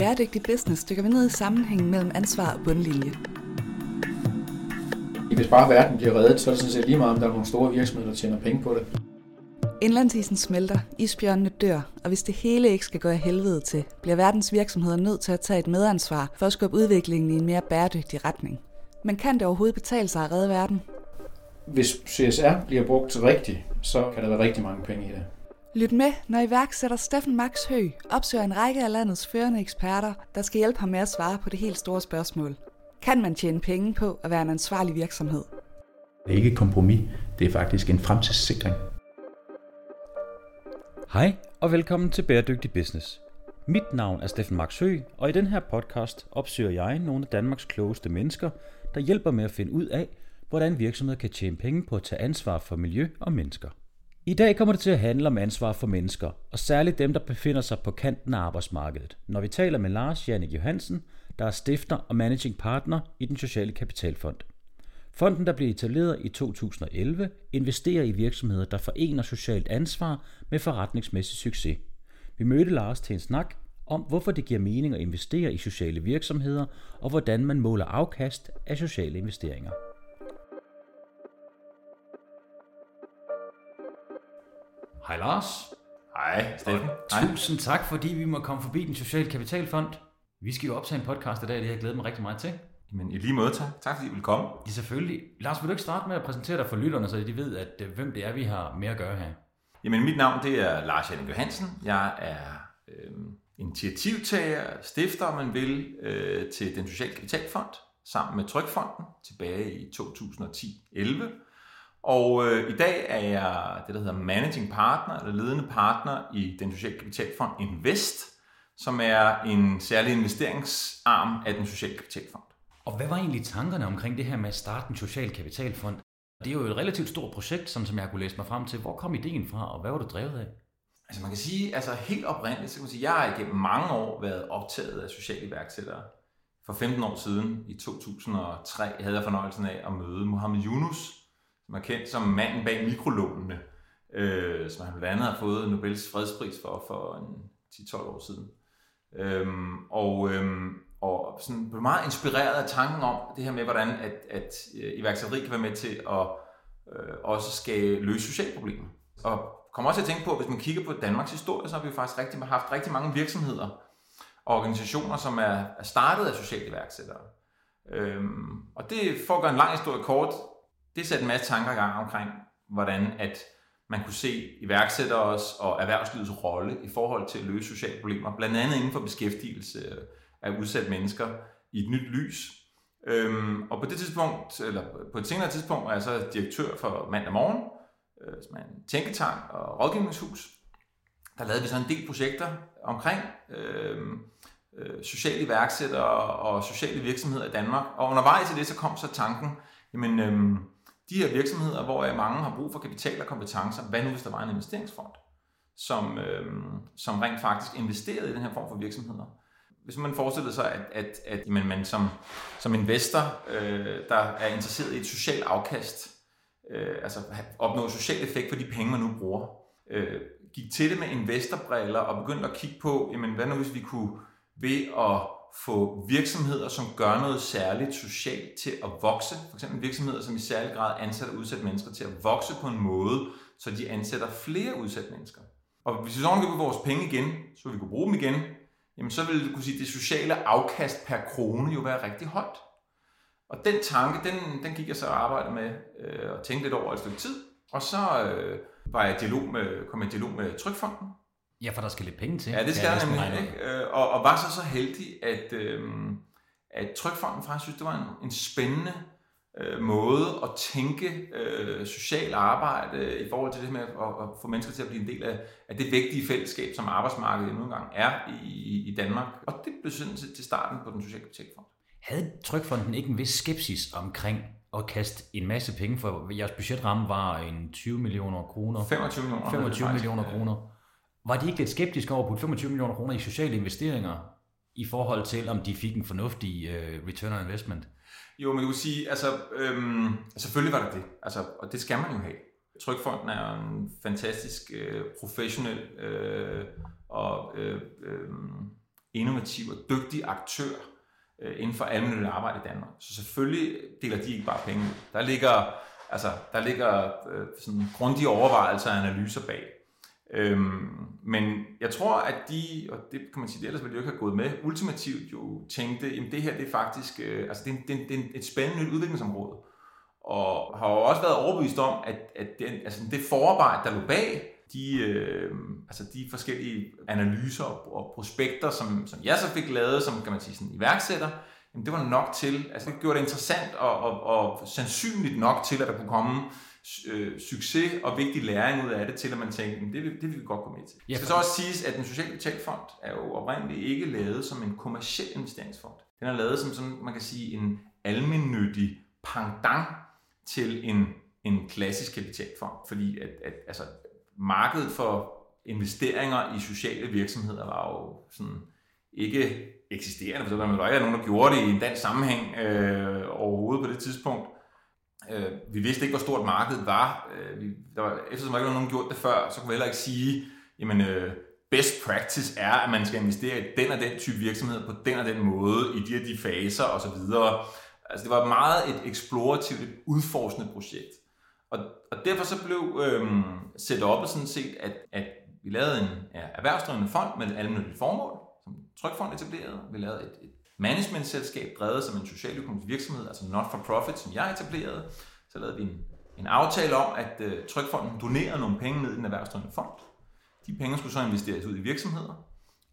Bæredygtig Business dykker vi ned i sammenhængen mellem ansvar og bundlinje. Hvis bare verden bliver reddet, så er det sådan set lige meget, om der er nogle store virksomheder, der tjener penge på det. Indlandsisen smelter, isbjørnene dør, og hvis det hele ikke skal gå af helvede til, bliver verdens virksomheder nødt til at tage et medansvar for at skubbe udviklingen i en mere bæredygtig retning. Men kan det overhovedet betale sig at redde verden? Hvis CSR bliver brugt rigtigt, så kan der være rigtig mange penge i det. Lyt med, når iværksætter Steffen Max Hø opsøger en række af landets førende eksperter, der skal hjælpe ham med at svare på det helt store spørgsmål. Kan man tjene penge på at være en ansvarlig virksomhed? Det er ikke et kompromis, det er faktisk en fremtidssikring. Hej og velkommen til Bæredygtig Business. Mit navn er Steffen Max Hø, og i den her podcast opsøger jeg nogle af Danmarks klogeste mennesker, der hjælper med at finde ud af, hvordan virksomheder kan tjene penge på at tage ansvar for miljø og mennesker. I dag kommer det til at handle om ansvar for mennesker, og særligt dem, der befinder sig på kanten af arbejdsmarkedet, når vi taler med Lars Jannik Johansen, der er stifter og managing partner i den sociale kapitalfond. Fonden, der blev etableret i 2011, investerer i virksomheder, der forener socialt ansvar med forretningsmæssig succes. Vi mødte Lars til en snak om, hvorfor det giver mening at investere i sociale virksomheder, og hvordan man måler afkast af sociale investeringer. Hej Lars. Hej, Steffen. Og tusind tak, fordi vi må komme forbi den sociale kapitalfond. Vi skal jo optage en podcast i dag, det har jeg glædet mig rigtig meget til. Men i lige måde, tak. Tak fordi I vil komme. Ja, selvfølgelig. Lars, vil du ikke starte med at præsentere dig for lytterne, så de ved, at øh, hvem det er, vi har med at gøre her? Jamen, mit navn det er Lars Jannik Johansen. Jeg er øh, initiativtager, stifter, om man vil, øh, til den sociale kapitalfond sammen med Trykfonden tilbage i 2010-11. Og øh, i dag er jeg det, der hedder managing partner, eller ledende partner i den sociale kapitalfond Invest, som er en særlig investeringsarm af den sociale kapitalfond. Og hvad var egentlig tankerne omkring det her med at starte en social kapitalfond? Det er jo et relativt stort projekt, som, som jeg kunne læse mig frem til. Hvor kom ideen fra, og hvad var du drevet af? Altså man kan sige, altså helt oprindeligt, så kan man sige, jeg har igennem mange år været optaget af sociale iværksættere. For 15 år siden, i 2003, havde jeg fornøjelsen af at møde Mohammed Yunus, som er kendt som manden bag mikrolånene, øh, som han blandt andet har fået Nobels fredspris for for en 10-12 år siden. Øhm, og, øhm, og sådan blev meget inspireret af tanken om det her med, hvordan at, at øh, iværksætteri kan være med til at øh, også skal løse sociale problemer. Og kommer også til at tænke på, at hvis man kigger på Danmarks historie, så har vi jo faktisk rigtig, haft rigtig mange virksomheder og organisationer, som er, er startet af sociale iværksættere. Øhm, og det, for at gøre en lang historie kort, det satte en masse tanker i gang omkring, hvordan at man kunne se iværksætteres og erhvervslivets rolle i forhold til at løse sociale problemer, blandt andet inden for beskæftigelse af udsatte mennesker i et nyt lys. Øhm, og på det tidspunkt, eller på et senere tidspunkt, var jeg så direktør for Mandag Morgen, øh, som er en tænketank og rådgivningshus. Der lavede vi så en del projekter omkring øh, øh, sociale iværksættere og sociale virksomheder i Danmark. Og undervejs i det, så kom så tanken, jamen, øh, de her virksomheder, hvor mange har brug for kapital og kompetencer, hvad nu hvis der var en investeringsfond, som, øh, som rent faktisk investerede i den her form for virksomheder? Hvis man forestillede sig, at, at, at jamen, man som, som investor, øh, der er interesseret i et socialt afkast, øh, altså opnå social effekt for de penge, man nu bruger, øh, gik til det med investorbriller og begyndte at kigge på, jamen, hvad nu hvis vi kunne ved at få virksomheder, som gør noget særligt socialt til at vokse, for eksempel virksomheder, som i særlig grad ansætter udsatte mennesker til at vokse på en måde, så de ansætter flere udsatte mennesker. Og hvis vi så kan vores penge igen, så vi kunne bruge dem igen, jamen så ville du kunne sige, at det sociale afkast per krone jo være rigtig højt. Og den tanke, den, den gik jeg så og arbejdede med øh, og tænkte lidt over et stykke tid. Og så øh, var jeg i dialog med, kom jeg i dialog med Trykfonden, Ja, for der skal lidt penge til. Ja, det skal der nemlig. Ikke? Øh, og, og var så så heldig, at, øh, at Trykfonden faktisk synes, det var en, en spændende øh, måde at tænke øh, social arbejde øh, i forhold til det med at, at få mennesker til at blive en del af, af det vigtige fællesskab, som arbejdsmarkedet nogle gange er i, i Danmark. Og det blev sådan til starten på den sociale kapitalfond. Havde Trykfonden ikke en vis skepsis omkring at kaste en masse penge, for jeres budgetramme var en 20 millioner kroner. 25 millioner. 25 millioner kroner. Var de ikke lidt skeptiske over at putte 25 millioner kroner i sociale investeringer, i forhold til, om de fik en fornuftig uh, return on investment? Jo, men du vil sige, altså, øhm, selvfølgelig var det det, altså, og det skal man jo have. Trykfonden er en fantastisk øh, professionel øh, og øh, øh, innovativ og dygtig aktør øh, inden for almindeligt arbejde i Danmark. Så selvfølgelig deler de ikke bare penge ud. Der ligger, altså, der ligger øh, sådan grundige overvejelser og analyser bag. Øhm, men jeg tror, at de, og det kan man sige, det ellers ville de jo ikke have gået med, ultimativt jo tænkte, at det her det er faktisk øh, altså det er, det, er, det er et spændende nyt udviklingsområde. Og har jo også været overbevist om, at, at den, altså det forarbejde, der lå bag, de, øh, altså de forskellige analyser og prospekter, som, som jeg så fik lavet som kan man sige, sådan iværksætter, jamen det var nok til, altså det gjorde det interessant og, og, og sandsynligt nok til, at der kunne komme øh, succes og vigtig læring ud af det, til at man tænkte, det, vil, det vil vi godt gå med til. Ja, det skal så også siges, at den sociale kapitalfond er jo oprindeligt ikke lavet som en kommersiel investeringsfond. Den er lavet som sådan, man kan sige, en almennyttig pendant til en, en klassisk kapitalfond, fordi at, at altså, markedet for investeringer i sociale virksomheder var jo sådan ikke eksisterende, for der var ikke nogen, der gjorde det i en dansk sammenhæng øh, overhovedet på det tidspunkt. Øh, vi vidste ikke, hvor stort markedet var. Øh, vi, der var eftersom der ikke var nogen, gjort det før, så kunne vi heller ikke sige, jamen øh, best practice er, at man skal investere i den og den type virksomhed på den og den måde, i de og de faser osv. Altså det var meget et eksplorativt, et udforskende projekt. Og, og derfor så blev øhm, setup'et sådan set, at, at vi lavede en ja, erhvervsdrivende fond med et almindeligt formål, som Trykfond etablerede. Vi lavede et, et managementselskab drevet som en socialøkonomisk virksomhed, altså not for profit, som jeg etablerede. Så lavede vi en, en aftale om, at øh, Trykfonden donerede nogle penge ned i den erhvervsdrivende fond. De penge skulle så investeres ud i virksomheder.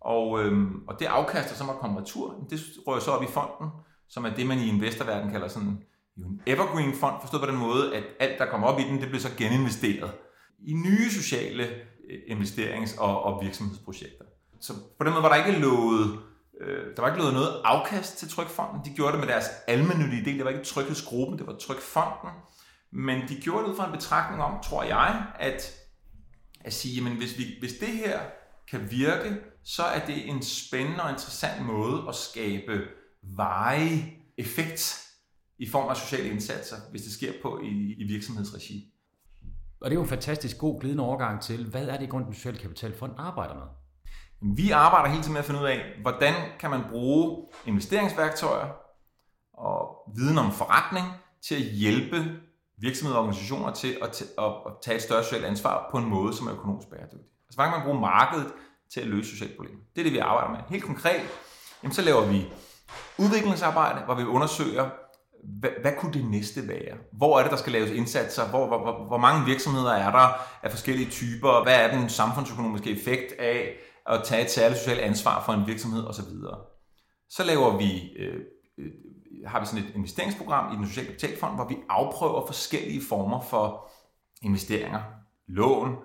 Og, øhm, og det afkaster så måtte komme retur, det rører så op i fonden, som er det, man i investorverdenen kalder sådan en evergreen fond, forstået på den måde, at alt, der kommer op i den, det bliver så geninvesteret i nye sociale øh, investerings- og, og virksomhedsprojekter. Så på den måde var der ikke lovet, øh, der var ikke lavet noget afkast til Trykfonden. De gjorde det med deres almindelige del. Det var ikke Trykhedsgruppen, det var Trykfonden. Men de gjorde det ud fra en betragtning om, tror jeg, at, at sige, jamen hvis, vi, hvis det her kan virke, så er det en spændende og interessant måde at skabe veje effekt i form af sociale indsatser, hvis det sker på i, i virksomhedsregi. Og det er jo en fantastisk god glidende overgang til, hvad er det i grund, den sociale kapitalfond arbejder med? Vi arbejder hele tiden med at finde ud af, hvordan kan man bruge investeringsværktøjer og viden om forretning til at hjælpe virksomheder og organisationer til at, at tage et større socialt ansvar på en måde, som er økonomisk bæredygtig. Altså, hvordan kan man bruge markedet til at løse sociale problemer? Det er det, vi arbejder med. Helt konkret, jamen, så laver vi udviklingsarbejde, hvor vi undersøger, hvad, hvad kunne det næste være? Hvor er det, der skal laves indsatser? Hvor, hvor, hvor, hvor mange virksomheder er der af forskellige typer? Hvad er den samfundsøkonomiske effekt af at tage et særligt socialt ansvar for en virksomhed osv.? Så laver vi, øh, øh, har vi sådan et investeringsprogram i den sociale kapitalfond, hvor vi afprøver forskellige former for investeringer, lån,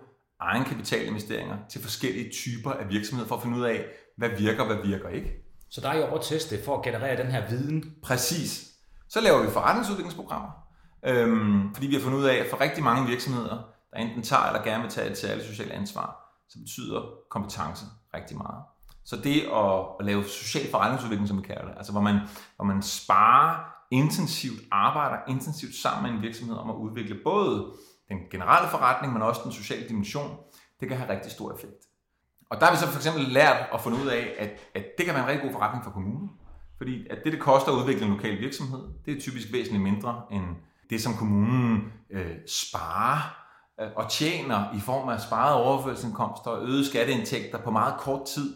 egenkapitalinvesteringer til forskellige typer af virksomheder for at finde ud af, hvad virker, hvad virker ikke. Så der er jo over teste for at generere den her viden. Præcis. Så laver vi forretningsudviklingsprogrammer, øhm, fordi vi har fundet ud af, at for rigtig mange virksomheder, der enten tager eller gerne vil tage et særligt socialt ansvar, så betyder kompetence rigtig meget. Så det at, at lave social forretningsudvikling, som vi kalder det, altså hvor man, hvor man sparer intensivt, arbejder intensivt sammen med en virksomhed om at udvikle både den generelle forretning, men også den sociale dimension, det kan have rigtig stor effekt. Og der har vi så for eksempel lært at finde ud af, at, at det kan være en rigtig god forretning for kommunen. Fordi at det, det koster at udvikle en lokal virksomhed, det er typisk væsentligt mindre end det, som kommunen øh, sparer og tjener i form af sparet overførselsindkomster og øgede skatteindtægter på meget kort tid.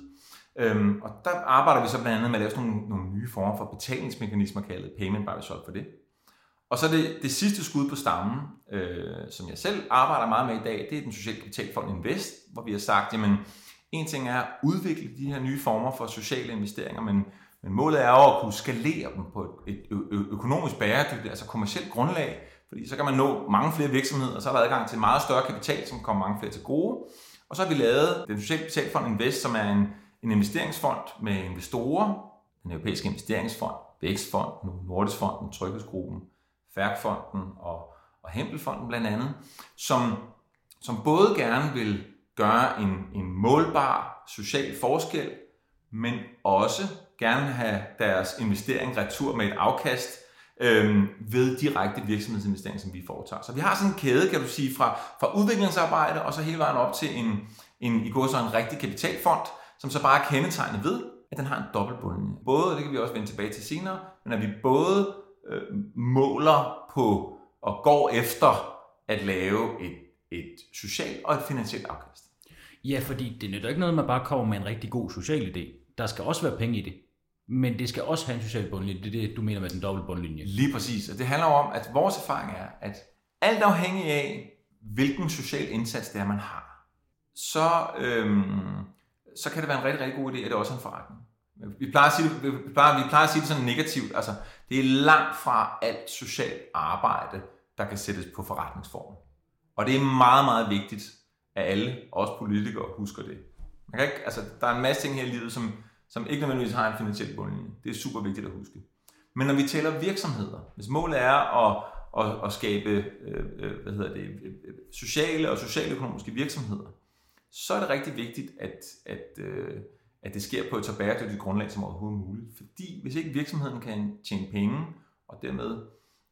Øhm, og der arbejder vi så blandt andet med at lave sådan nogle, nogle nye former for betalingsmekanismer, kaldet payment by result for det. Og så det, det sidste skud på stammen, øh, som jeg selv arbejder meget med i dag, det er den sociale kapitalfond Invest, hvor vi har sagt, jamen en ting er at udvikle de her nye former for sociale investeringer, men men målet er jo at kunne skalere dem på et økonomisk bæredygtigt, altså kommersielt grundlag, fordi så kan man nå mange flere virksomheder, og så er der adgang til meget større kapital, som kommer mange flere til gode. Og så har vi lavet den sociale kapitalfond Invest, som er en, en investeringsfond med investorer, den europæiske investeringsfond, Vækstfonden, Nordisfonden, Tryghedsgruppen, Færkfonden og, og Hempelfonden blandt andet, som, som både gerne vil gøre en, en målbar social forskel, men også gerne have deres investering retur med et afkast øh, ved direkte virksomhedsinvestering, som vi foretager. Så vi har sådan en kæde, kan du sige, fra, fra udviklingsarbejde og så hele vejen op til en, en i går så en rigtig kapitalfond, som så bare er kendetegnet ved, at den har en dobbeltbundlinje. Både, Både, det kan vi også vende tilbage til senere, men at vi både øh, måler på og går efter at lave et, et socialt og et finansielt afkast. Ja, fordi det nytter ikke noget, at man bare kommer med en rigtig god social idé. Der skal også være penge i det. Men det skal også have en social bundlinje. Det er det, du mener med den dobbelt bundlinje. Lige præcis. Og det handler om, at vores erfaring er, at alt afhængig af, hvilken social indsats det er, man har, så, øhm, så kan det være en rigtig, rigtig god idé, at det også er en forretning. Vi plejer, at sige det, vi, plejer, vi plejer at sige det sådan negativt. Altså, det er langt fra alt socialt arbejde, der kan sættes på forretningsform. Og det er meget, meget vigtigt, at alle, også politikere, husker det. Man kan ikke, altså, der er en masse ting her i livet, som, som ikke nødvendigvis har en finansiel bundlinje. Det er super vigtigt at huske. Men når vi taler virksomheder, hvis målet er at, at, at skabe øh, øh hvad hedder det, øh, øh, sociale og socialøkonomiske virksomheder, så er det rigtig vigtigt, at, at, øh, at det sker på et så bæredygtigt grundlag som overhovedet muligt. Fordi hvis ikke virksomheden kan tjene penge, og dermed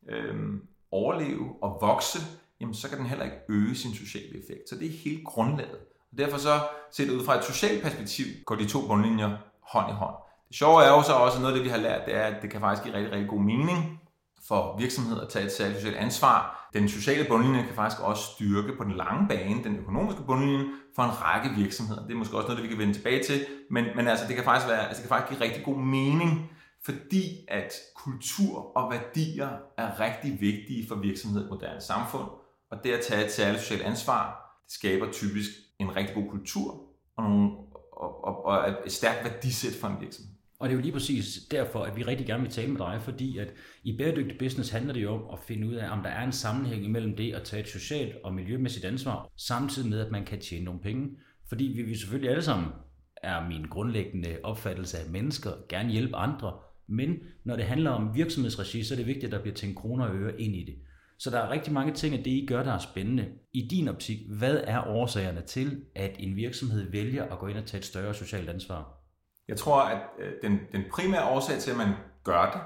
øh, overleve og vokse, jamen så kan den heller ikke øge sin sociale effekt. Så det er helt grundlaget. Og derfor så, set ud fra et socialt perspektiv, går de to bundlinjer hånd i hånd. Det sjove er jo så også, noget af det vi har lært, det er, at det kan faktisk give rigtig, rigtig god mening for virksomheder at tage et særligt socialt ansvar. Den sociale bundlinje kan faktisk også styrke på den lange bane den økonomiske bundlinje for en række virksomheder. Det er måske også noget, det vi kan vende tilbage til, men, men altså, det kan faktisk være, altså, det kan faktisk give rigtig god mening, fordi at kultur og værdier er rigtig vigtige for virksomheder i et moderne samfund, og det at tage et særligt socialt ansvar, det skaber typisk en rigtig god kultur og, nogle, og, og, og et stærkt værdisæt for en virksomhed. Og det er jo lige præcis derfor, at vi rigtig gerne vil tale med dig, fordi at i bæredygtig business handler det jo om at finde ud af, om der er en sammenhæng imellem det at tage et socialt og miljømæssigt ansvar, samtidig med, at man kan tjene nogle penge. Fordi vi vil selvfølgelig alle sammen, er min grundlæggende opfattelse af mennesker, gerne hjælpe andre, men når det handler om virksomhedsregi, så er det vigtigt, at der bliver tænkt kroner og øre ind i det. Så der er rigtig mange ting af det, I gør, der er spændende. I din optik, hvad er årsagerne til, at en virksomhed vælger at gå ind og tage et større socialt ansvar? Jeg tror, at øh, den, den primære årsag til, at man gør det,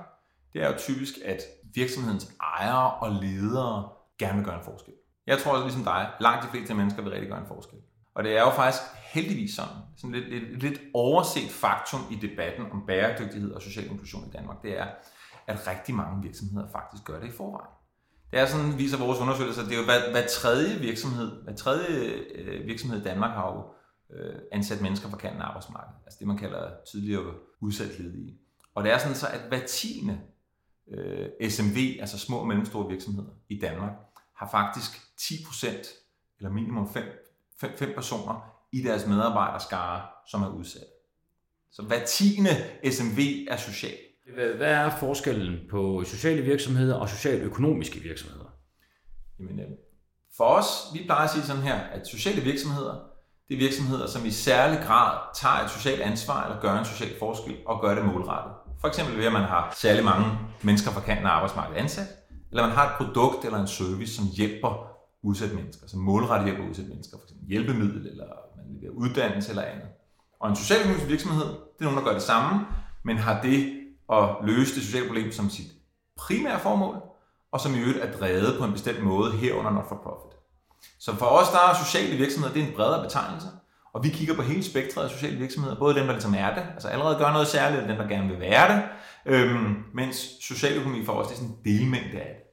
det er jo typisk, at virksomhedens ejere og ledere gerne vil gøre en forskel. Jeg tror også, ligesom dig, langt de fleste mennesker vil rigtig gøre en forskel. Og det er jo faktisk heldigvis sådan, sådan lidt, lidt, lidt overset faktum i debatten om bæredygtighed og social inklusion i Danmark, det er, at rigtig mange virksomheder faktisk gør det i forvejen. Det er sådan, viser vores undersøgelser, det er jo hver, hver tredje virksomhed, hver tredje øh, virksomhed i Danmark har jo øh, ansat mennesker fra kanten af arbejdsmarkedet. Altså det, man kalder tidligere udsat ledige. Og det er sådan så, at hver tiende øh, SMV, altså små og mellemstore virksomheder i Danmark, har faktisk 10% eller minimum 5, 5, 5 personer i deres medarbejderskare, som er udsat. Så hver tiende SMV er social. Hvad er forskellen på sociale virksomheder og socialøkonomiske virksomheder? Jamen, øh, for os, vi plejer at sige sådan her, at sociale virksomheder, det er virksomheder, som i særlig grad tager et socialt ansvar eller gør en social forskel og gør det målrettet. For eksempel ved, at man har særlig mange mennesker fra kanten af arbejdsmarkedet ansat, eller man har et produkt eller en service, som hjælper udsatte mennesker, som målrettet hjælper udsatte mennesker, f.eks. hjælpemiddel, eller man leverer uddannelse eller andet. Og en socialøkonomisk virksomhed, det er nogen, der gør det samme, men har det at løse det sociale problem som sit primære formål, og som i øvrigt er drevet på en bestemt måde herunder not for profit. Så for os, der er sociale virksomheder, det er en bredere betegnelse, og vi kigger på hele spektret af sociale virksomheder, både dem, der ligesom er det, altså allerede gør noget særligt, og dem, der gerne vil være det, øhm, mens socialøkonomi for os, det er sådan en delmængde af det.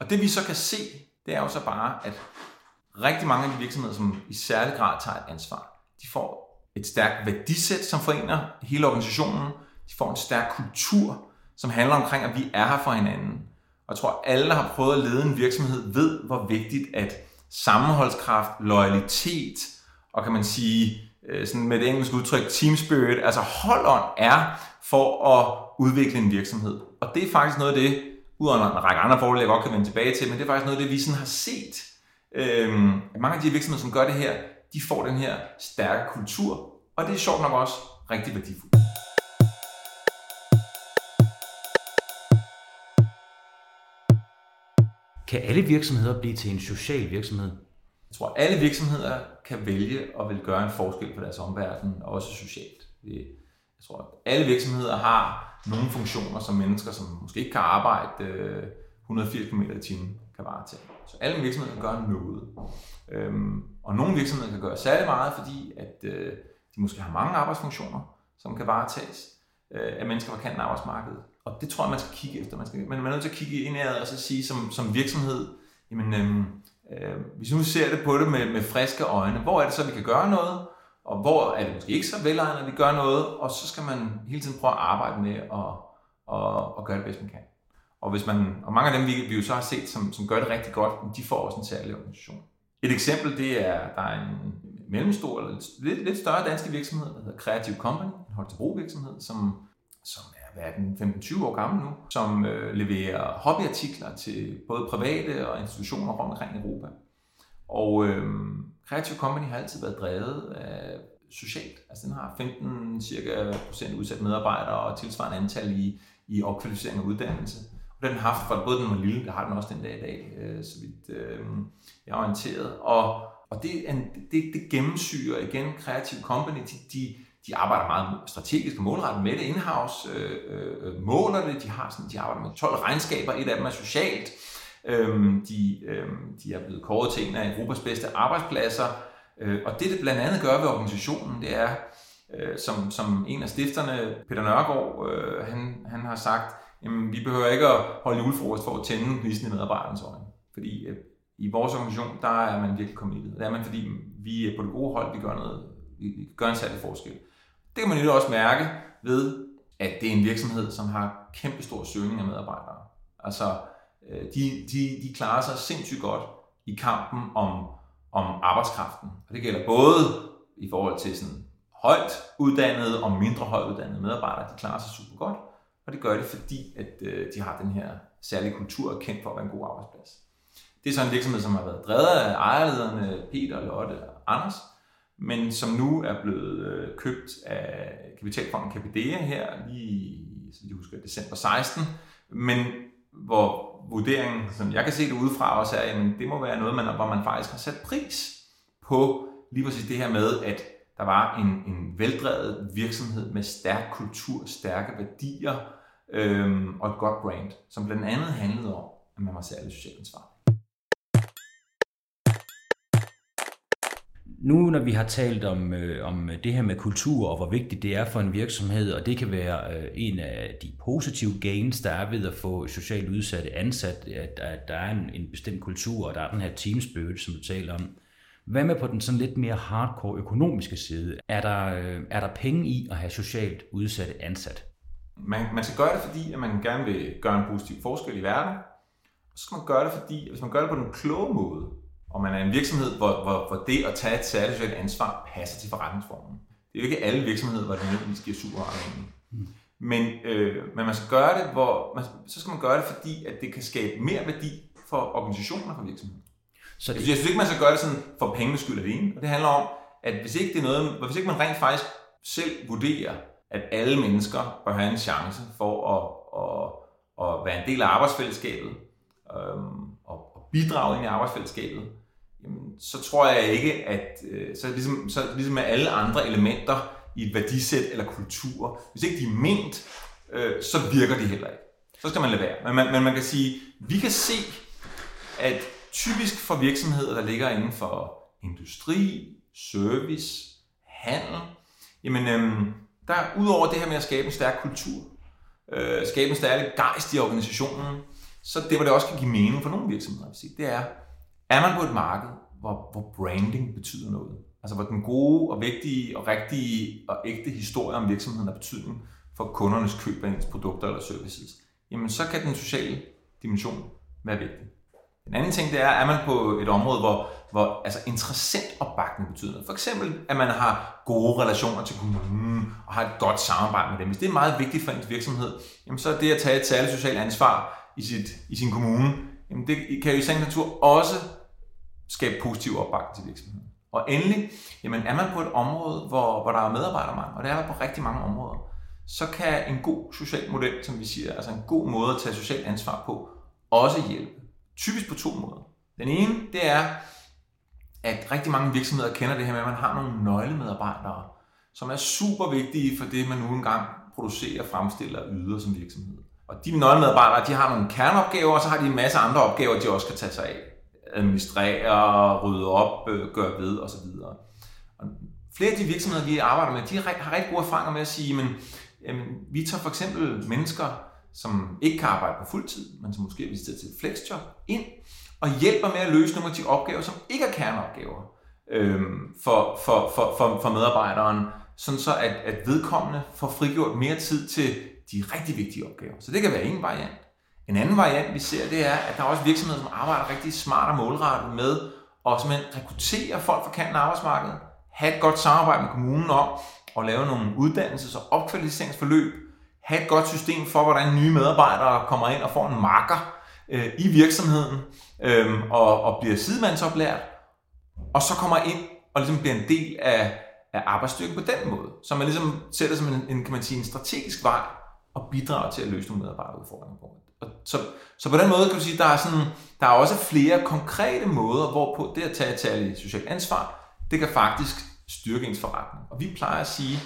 Og det vi så kan se, det er jo så bare, at rigtig mange af de virksomheder, som i særlig grad tager et ansvar, de får et stærkt værdisæt, som forener hele organisationen, de får en stærk kultur, som handler omkring, at vi er her for hinanden. Og jeg tror, alle, der har prøvet at lede en virksomhed, ved, hvor vigtigt at sammenholdskraft, loyalitet og kan man sige, øh, sådan med det engelske udtryk, team spirit, altså holdånd er for at udvikle en virksomhed. Og det er faktisk noget af det, udover en række andre fordele, jeg godt kan vende tilbage til, men det er faktisk noget af det, vi sådan har set. Øhm, mange af de virksomheder, som gør det her, de får den her stærke kultur, og det er sjovt nok også rigtig værdifuldt. Kan alle virksomheder blive til en social virksomhed? Jeg tror, alle virksomheder kan vælge at vil gøre en forskel på deres omverden, også socialt. Jeg tror, at alle virksomheder har nogle funktioner, som mennesker, som måske ikke kan arbejde øh, 180 km i timen, kan varetage. Så alle virksomheder kan gøre noget. Øhm, og nogle virksomheder kan gøre særlig meget, fordi at øh, de måske har mange arbejdsfunktioner, som kan varetages øh, af mennesker på kanten af arbejdsmarkedet. Og det tror jeg, man skal kigge efter. Man, skal, man er nødt til at kigge ind i og så sige som, som virksomhed, jamen, øhm, øh, hvis nu ser det på det med, med friske øjne, hvor er det så, vi kan gøre noget, og hvor er det måske ikke så velegnet, at vi gør noget, og så skal man hele tiden prøve at arbejde med at, og, og gøre det bedst, man kan. Og, hvis man, og mange af dem, vi, vi jo så har set, som, som gør det rigtig godt, de får også en særlig organisation. Et eksempel, det er, der er en mellemstor, eller lidt, lidt større danske virksomhed, der hedder Creative Company, en Holstebro virksomhed, som, som er hvad er den, 15-20 år gammel nu, som øh, leverer hobbyartikler til både private og institutioner rundt omkring i Europa. Og øh, Creative Company har altid været drevet af socialt. Altså den har 15 cirka procent udsat medarbejdere og tilsvarende antal i, i opkvalificering og uddannelse. Og den har haft, for både den var lille, der har den også den dag i dag, øh, så vidt øh, jeg er orienteret. Og, og det, det, det gennemsyrer igen Creative Company. De, de, de arbejder meget strategisk og målrettet med det in-house, øh, øh, måler det, de, har sådan, de arbejder med 12 regnskaber, et af dem er socialt, Øhm, de, øhm, de er blevet kåret til en af Europas bedste arbejdspladser. Øh, og det, det blandt andet gør ved organisationen, det er, øh, som, som en af stifterne, Peter Nørgaard, øh, han, han har sagt, jamen, vi behøver ikke at holde julefrokost for at tænde gnisten i medarbejderens øjne. Fordi øh, i vores organisation, der er man virkelig committed. Det er man, fordi vi er på det gode hold, vi gør, noget, vi gør en særlig forskel. Det kan man jo også mærke ved, at det er en virksomhed, som har kæmpe stor søgning af medarbejdere. Altså, øh, de, de, de klarer sig sindssygt godt i kampen om, om arbejdskraften. Og det gælder både i forhold til sådan højt uddannede og mindre højt uddannede medarbejdere. De klarer sig super godt, og det gør det, fordi at øh, de har den her særlige kultur og kendt for at være en god arbejdsplads. Det er så en virksomhed, som har været drevet af ejerlederne Peter, Lotte og Anders, men som nu er blevet øh, købt af kapitalfonden Capidea her lige, så jeg husker, december 16, men hvor vurderingen, som jeg kan se det udefra også er, at det må være noget, man, hvor man faktisk har sat pris på lige præcis det her med, at der var en, en veldrevet virksomhed med stærk kultur, stærke værdier øhm, og et godt brand, som blandt andet handlede om, at man var særlig socialt ansvarlig. Nu når vi har talt om, øh, om det her med kultur og hvor vigtigt det er for en virksomhed, og det kan være øh, en af de positive gains, der er ved at få socialt udsatte ansat, at, at der er en, en bestemt kultur, og der er den her team spirit, som du taler om. Hvad med på den sådan lidt mere hardcore økonomiske side? Er der, øh, er der penge i at have socialt udsatte ansat? Man, man skal gøre det, fordi at man gerne vil gøre en positiv forskel i verden. Så skal man gøre det, fordi hvis man gør det på den kloge måde, og man er en virksomhed, hvor, hvor, hvor det at tage et særligt socialt ansvar passer til forretningsformen. Det er jo ikke alle virksomheder, hvor det nødvendigvis giver super mening. Mm. Men, øh, men man skal gøre det, hvor man, så skal man gøre det, fordi at det kan skabe mere værdi for organisationer og for virksomheder. Så det... Jeg synes ikke, man skal gøre det sådan for pengenes skyld alene. Og det handler om, at hvis ikke, det er noget, hvis ikke man rent faktisk selv vurderer, at alle mennesker bør have en chance for at, at, at være en del af arbejdsfællesskabet øhm, og, og bidrage ind i arbejdsfællesskabet, jamen, så tror jeg ikke, at øh, så ligesom, så ligesom med alle andre elementer i et værdisæt eller kultur, hvis ikke de er ment, øh, så virker de heller ikke. Så skal man lade være. Men man, men man kan sige, vi kan se, at typisk for virksomheder, der ligger inden for industri, service, handel, jamen, øhm, der udover det her med at skabe en stærk kultur, øh, skabe en stærk gejst i organisationen, så det, hvor det også kan give mening for nogle virksomheder, det er, er man på et marked, hvor, hvor branding betyder noget, altså hvor den gode og vigtige og rigtige og ægte historie om virksomheden har betydning for kundernes køb af ens produkter eller services, jamen så kan den sociale dimension være vigtig. Den anden ting, det er, er man på et område, hvor, hvor altså interessant opbakning betyder noget. For eksempel, at man har gode relationer til kommunen og har et godt samarbejde med dem. Hvis det er meget vigtigt for ens virksomhed, jamen så er det at tage et særligt socialt ansvar i, sit, i sin kommune, jamen det kan jo i sagens natur også skabe positiv opbakning til virksomheden. Og endelig, jamen er man på et område, hvor, hvor der er medarbejdermangel, og det er der på rigtig mange områder, så kan en god social model, som vi siger, altså en god måde at tage socialt ansvar på, også hjælpe. Typisk på to måder. Den ene, det er, at rigtig mange virksomheder kender det her med, at man har nogle nøglemedarbejdere, som er super vigtige for det, man nu engang producerer, fremstiller og yder som virksomhed. Og de nøglemedarbejdere, de har nogle kerneopgaver, og så har de en masse andre opgaver, de også kan tage sig af administrere, rydde op, øh, gøre ved osv. Og flere af de virksomheder, vi arbejder med, de har rigtig gode erfaringer med at sige, men jamen, vi tager for eksempel mennesker, som ikke kan arbejde på fuld tid, men som måske er visiteret til et flexjob, ind og hjælper med at løse nogle af de opgaver, som ikke er kerneopgaver øhm, for, for, for, for, for medarbejderen, sådan så at, at vedkommende får frigjort mere tid til de rigtig vigtige opgaver. Så det kan være en variant. En anden variant, vi ser, det er, at der er også virksomheder, som arbejder rigtig smart og målrettet med at simpelthen rekruttere folk fra kanten af arbejdsmarkedet, have et godt samarbejde med kommunen om at lave nogle uddannelses- og opkvalificeringsforløb, have et godt system for, hvordan nye medarbejdere kommer ind og får en marker øh, i virksomheden øh, og, og bliver sidemandsoplært, og så kommer ind og ligesom bliver en del af, af arbejdsstyrken på den måde. Så man ligesom sætter som en, en, kan man sige, en strategisk vej og bidrager til at løse nogle medarbejderudfordringer på. Og så, så på den måde kan du sige, der er, sådan, der er også flere konkrete måder, hvorpå det at tage et særligt socialt ansvar, det kan faktisk styrke ens forretning. Og vi plejer at sige,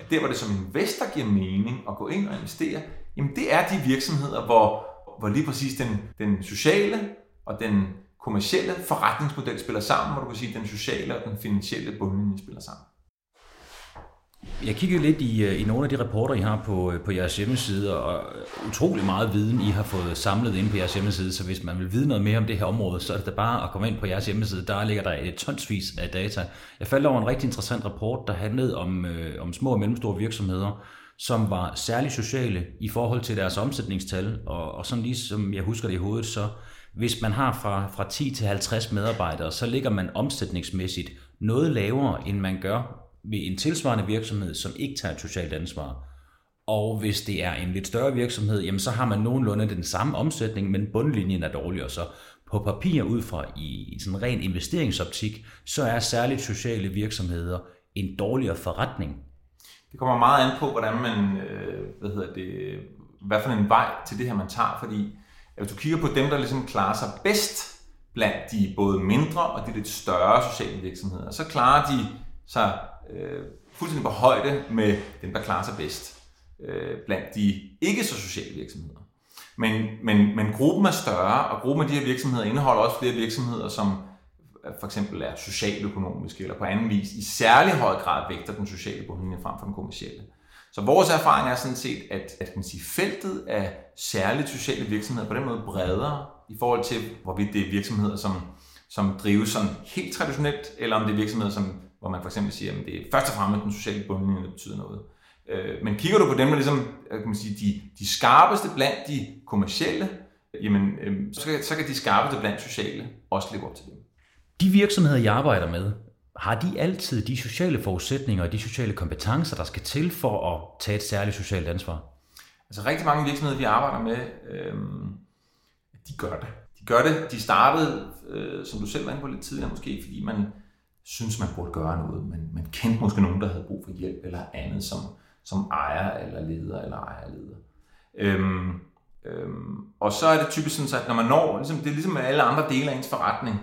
at der hvor det som investor giver mening at gå ind og investere, jamen det er de virksomheder, hvor, hvor lige præcis den, den sociale og den kommercielle forretningsmodel spiller sammen, hvor du kan sige, at den sociale og den finansielle bundlinje spiller sammen. Jeg kiggede lidt i, øh, i nogle af de rapporter, I har på, øh, på jeres hjemmeside, og utrolig meget viden, I har fået samlet ind på jeres hjemmeside, så hvis man vil vide noget mere om det her område, så er det da bare at komme ind på jeres hjemmeside, der ligger der et tonsvis af data. Jeg faldt over en rigtig interessant rapport, der handlede om, øh, om små og mellemstore virksomheder, som var særligt sociale i forhold til deres omsætningstal, og, og sådan lige som jeg husker det i hovedet, så hvis man har fra, fra 10 til 50 medarbejdere, så ligger man omsætningsmæssigt noget lavere, end man gør ved en tilsvarende virksomhed, som ikke tager et socialt ansvar. Og hvis det er en lidt større virksomhed, jamen så har man nogenlunde den samme omsætning, men bundlinjen er dårligere. Så på papir ud fra i sådan ren investeringsoptik, så er særligt sociale virksomheder en dårligere forretning. Det kommer meget an på, hvordan man, øh, hvad hedder det, hvad for en vej til det her man tager, fordi hvis du kigger på dem, der ligesom klarer sig bedst blandt de både mindre og de lidt større sociale virksomheder, så klarer de sig øh, fuldstændig på højde med dem, der klarer sig bedst øh, blandt de ikke så sociale virksomheder. Men, men, men gruppen er større, og gruppen af de her virksomheder indeholder også flere virksomheder, som for eksempel er socialøkonomiske eller på anden vis i særlig høj grad vægter den sociale bundlinje frem for den kommercielle. Så vores erfaring er sådan set, at, at kan man sige, feltet af særligt sociale virksomheder på den måde bredere i forhold til, hvorvidt det er virksomheder, som, som drives sådan helt traditionelt, eller om det er virksomheder, som hvor man for eksempel siger, at det er først og fremmest den sociale bundlinje, der betyder noget. Øh, men kigger du på dem, der ligesom, kan man sige, de, de skarpeste blandt de kommercielle, jamen, øh, så, kan, så kan de skarpeste blandt sociale også leve op til dem. De virksomheder, jeg arbejder med, har de altid de sociale forudsætninger og de sociale kompetencer, der skal til for at tage et særligt socialt ansvar? Altså rigtig mange virksomheder, vi arbejder med, øh, de gør det. De gør det. De startede, øh, som du selv var inde på lidt tidligere måske, fordi man synes, man burde gøre noget. men man kendte måske nogen, der havde brug for hjælp eller andet, som, som ejer eller leder eller ejer leder. Øhm, øhm, og så er det typisk sådan, at når man når, ligesom, det er ligesom med alle andre dele af ens forretning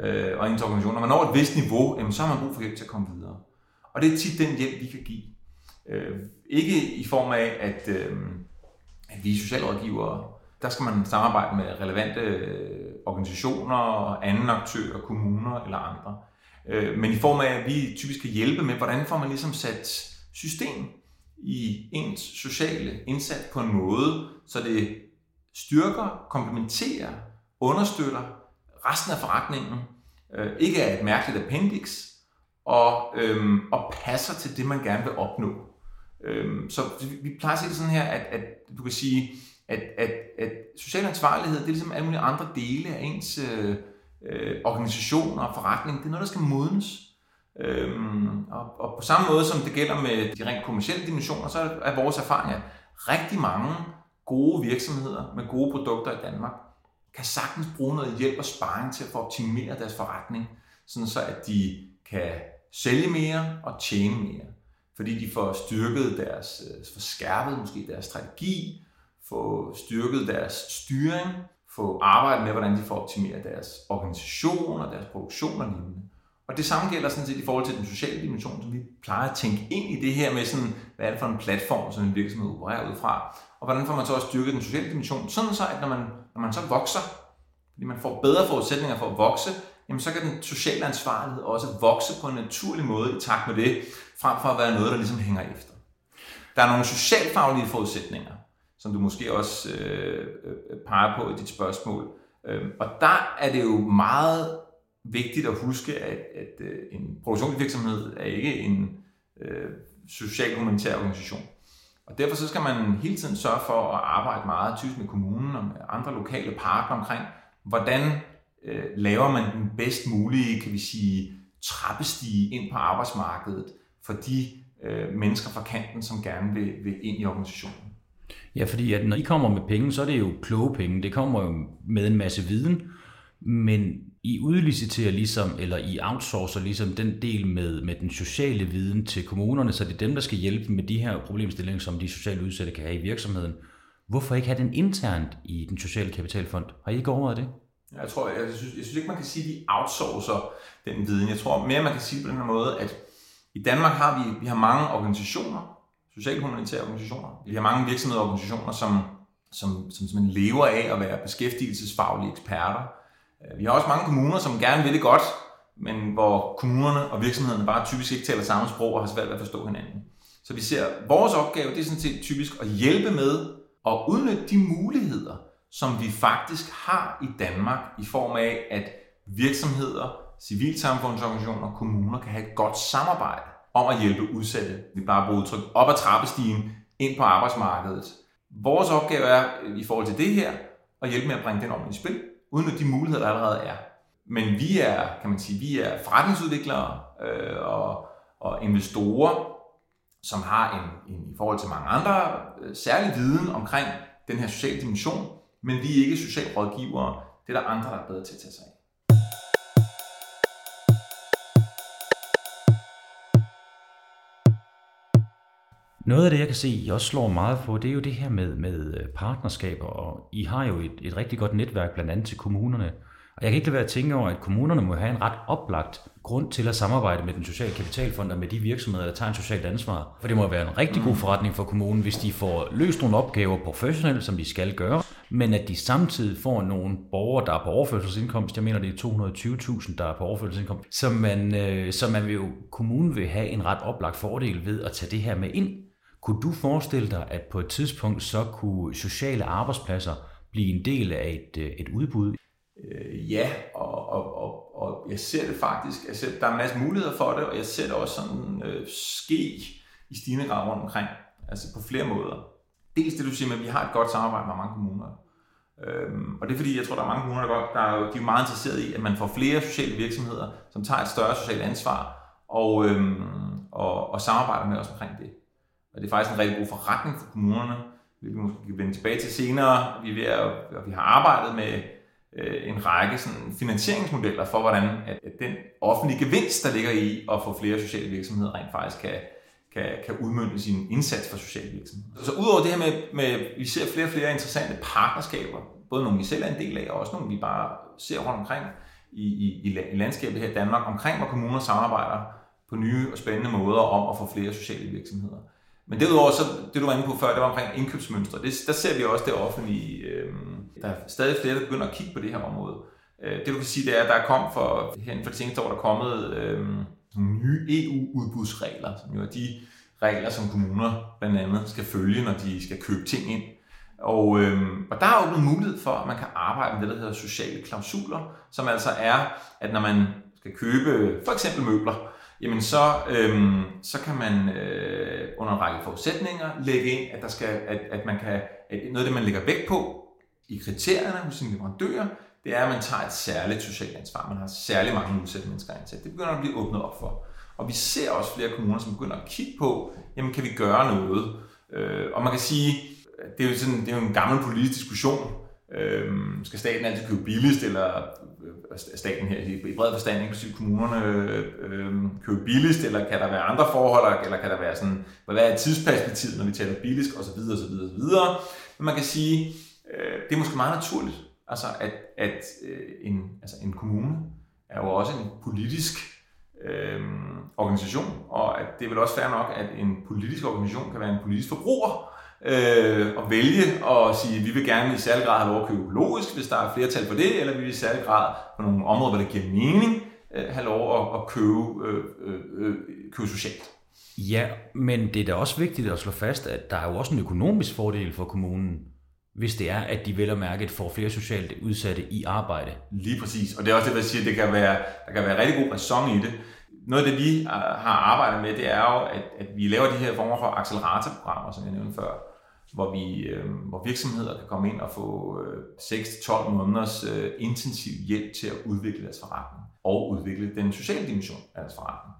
øh, og ens organisation, når man når et vist niveau, jamen, så har man brug for hjælp til at komme videre. Og det er tit den hjælp, vi kan give. Øh, ikke i form af, at, øh, at vi er socialrådgivere, der skal man samarbejde med relevante øh, organisationer, anden aktører, kommuner eller andre. Øh, men i form af, at vi typisk kan hjælpe med, hvordan får man ligesom sat system i ens sociale indsats på en måde, så det styrker, komplementerer, understøtter resten af forretningen, øh, ikke er et mærkeligt appendix, og, øhm, og passer til det, man gerne vil opnå. Øhm, så vi plejer at sige det sådan her, at, at du kan sige, at, at, at social ansvarlighed, det er ligesom alle mulige andre dele af ens øh, øh, organisationer og forretning, det er noget, der skal modnes. Øhm, og, og på samme måde som det gælder med de rent kommersielle dimensioner, så er vores erfaring, at rigtig mange gode virksomheder med gode produkter i Danmark, kan sagtens bruge noget hjælp og sparring til at få optimere deres forretning, sådan så at de kan sælge mere og tjene mere. Fordi de får styrket deres, øh, får skærpet måske deres strategi, får styrket deres styring, få arbejdet med, hvordan de får optimeret deres organisation og deres produktion og lignende. Og det samme gælder sådan set i forhold til den sociale dimension, som vi plejer at tænke ind i det her med sådan, hvad er det for en platform, som en virksomhed opererer ud fra, og hvordan får man så også styrket den sociale dimension, sådan så at når man, når man så vokser, fordi man får bedre forudsætninger for at vokse, jamen så kan den sociale ansvarlighed også vokse på en naturlig måde i takt med det, frem for at være noget, der ligesom hænger efter. Der er nogle socialfaglige forudsætninger, som du måske også øh, øh, peger på i dit spørgsmål. Øh, og der er det jo meget vigtigt at huske, at, at øh, en produktionsvirksomhed er ikke en øh, social-humanitær organisation. Og derfor så skal man hele tiden sørge for at arbejde meget typisk med kommunen og med andre lokale parter omkring, hvordan øh, laver man den bedst mulige, kan vi sige, trappestige ind på arbejdsmarkedet for de øh, mennesker fra kanten, som gerne vil, vil ind i organisationen. Ja, fordi at når I kommer med penge, så er det jo kloge penge. Det kommer jo med en masse viden, men I udliciterer ligesom, eller I outsourcer ligesom den del med, med den sociale viden til kommunerne, så det er dem, der skal hjælpe med de her problemstillinger, som de sociale udsatte kan have i virksomheden. Hvorfor ikke have den internt i den sociale kapitalfond? Har I ikke overvejet det? Jeg tror, jeg synes, jeg synes ikke, man kan sige, at de outsourcer den viden. Jeg tror mere, man kan sige på den her måde, at i Danmark har vi, vi har mange organisationer, socialhumanitære organisationer. Vi har mange virksomheder og organisationer, som, som, som, som lever af at være beskæftigelsesfaglige eksperter. Øh, vi har også mange kommuner, som gerne vil det godt, men hvor kommunerne og virksomhederne bare typisk ikke taler samme sprog og har svært ved at forstå hinanden. Så vi ser, at vores opgave det er sådan set typisk at hjælpe med at udnytte de muligheder, som vi faktisk har i Danmark i form af, at virksomheder, civilsamfundsorganisationer og kommuner kan have et godt samarbejde om at hjælpe udsatte, vi bare bruger udtryk, op ad trappestigen ind på arbejdsmarkedet. Vores opgave er i forhold til det her at hjælpe med at bringe den om i spil, uden at de muligheder, der allerede er. Men vi er, kan man sige, vi er forretningsudviklere øh, og, og investorer, som har en, en, i forhold til mange andre, øh, særlig viden omkring den her sociale dimension, men vi er ikke socialrådgivere. Det er der andre, der er bedre til at tage sig Noget af det, jeg kan se, I også slår meget på, det er jo det her med, med øh, partnerskaber, og I har jo et, et rigtig godt netværk, blandt andet til kommunerne. Og jeg kan ikke lade være at tænke over, at kommunerne må have en ret oplagt grund til at samarbejde med den sociale kapitalfond og med de virksomheder, der tager en socialt ansvar. For det må være en rigtig god forretning for kommunen, hvis de får løst nogle opgaver professionelt, som de skal gøre, men at de samtidig får nogle borgere, der er på overførselsindkomst. Jeg mener, det er 220.000, der er på overførselsindkomst. Så man, øh, så man vil jo, kommunen vil have en ret oplagt fordel ved at tage det her med ind kunne du forestille dig, at på et tidspunkt så kunne sociale arbejdspladser blive en del af et, øh, et udbud? Øh, ja, og, og, og, og jeg ser det faktisk. Jeg ser, der er en masse muligheder for det, og jeg ser det også sådan øh, ske i stigende grad rundt omkring. Altså på flere måder. Dels det, du siger med, at vi har et godt samarbejde med mange kommuner. Øhm, og det er fordi, jeg tror, der er mange kommuner, der, godt, der er, de er meget interesserede i, at man får flere sociale virksomheder, som tager et større socialt ansvar og, øhm, og, og samarbejder med os omkring det. Og det er faktisk en rigtig god forretning for kommunerne. Vi måske kan vende tilbage til senere. Vi, er ved at, vi har arbejdet med øh, en række sådan, finansieringsmodeller for, hvordan at, at den offentlige gevinst, der ligger i at få flere sociale virksomheder, rent faktisk kan, kan, kan udmynde sin indsats for sociale virksomheder. Så udover det her med, med, vi ser flere og flere interessante partnerskaber, både nogle vi selv er en del af, og også nogle vi bare ser rundt omkring i, i, i landskabet her i Danmark, omkring hvor kommuner samarbejder på nye og spændende måder om at få flere sociale virksomheder. Men derudover, så, det du var inde på før, det var omkring indkøbsmønstre. Det, der ser vi også det offentlige. Øh, der er stadig flere, der begynder at kigge på det her område. Øh, det du kan sige, det er, at der er kommet for, hen for det seneste år, der er kommet øh, nye EU-udbudsregler, som jo er de regler, som kommuner blandt andet skal følge, når de skal købe ting ind. Og, øh, og der er åbnet mulighed for, at man kan arbejde med det, der hedder sociale klausuler, som altså er, at når man skal købe for eksempel møbler, jamen så, øhm, så kan man øh, under en række forudsætninger lægge ind, at, der skal, at, at man kan, at noget af det, man lægger vægt på i kriterierne hos sine leverandører, det er, at man tager et særligt socialt ansvar. Man har særlig mange udsatte mennesker ansat. Det begynder at blive åbnet op for. Og vi ser også flere kommuner, som begynder at kigge på, jamen kan vi gøre noget? Øh, og man kan sige, det er jo, sådan, det er jo en gammel politisk diskussion. Øh, skal staten altid købe billigst, eller staten her i bred forstand, inklusive kommunerne, øh, øh købe billigst, eller kan der være andre forhold, eller kan der være sådan, hvad er tidsperspektivet, når vi taler billigst, osv. osv. osv. Men man kan sige, øh, det er måske meget naturligt, altså at, at øh, en, altså en kommune er jo også en politisk øh, organisation, og at det er vel også fair nok, at en politisk organisation kan være en politisk forbruger, øh, at vælge og sige, at vi vil gerne i særlig grad have lov at købe økologisk, hvis der er flertal for det, eller vi vil i særlig grad på nogle områder, hvor det giver mening, øh, have lov at, at købe, øh, øh, øh, købe socialt. Ja, men det er da også vigtigt at slå fast, at der er jo også en økonomisk fordel for kommunen, hvis det er, at de vel og mærket får flere socialt udsatte i arbejde. Lige præcis, og det er også det, jeg siger, det kan være, der kan være rigtig god ræson i det. Noget af det, vi har arbejdet med, det er jo, at, at vi laver de her former for acceleratorprogrammer, som jeg nævnte før, hvor, vi, øh, hvor virksomheder kan komme ind og få øh, 6-12 måneders øh, intensiv hjælp til at udvikle deres forretning og udvikle den sociale dimension af deres forretning.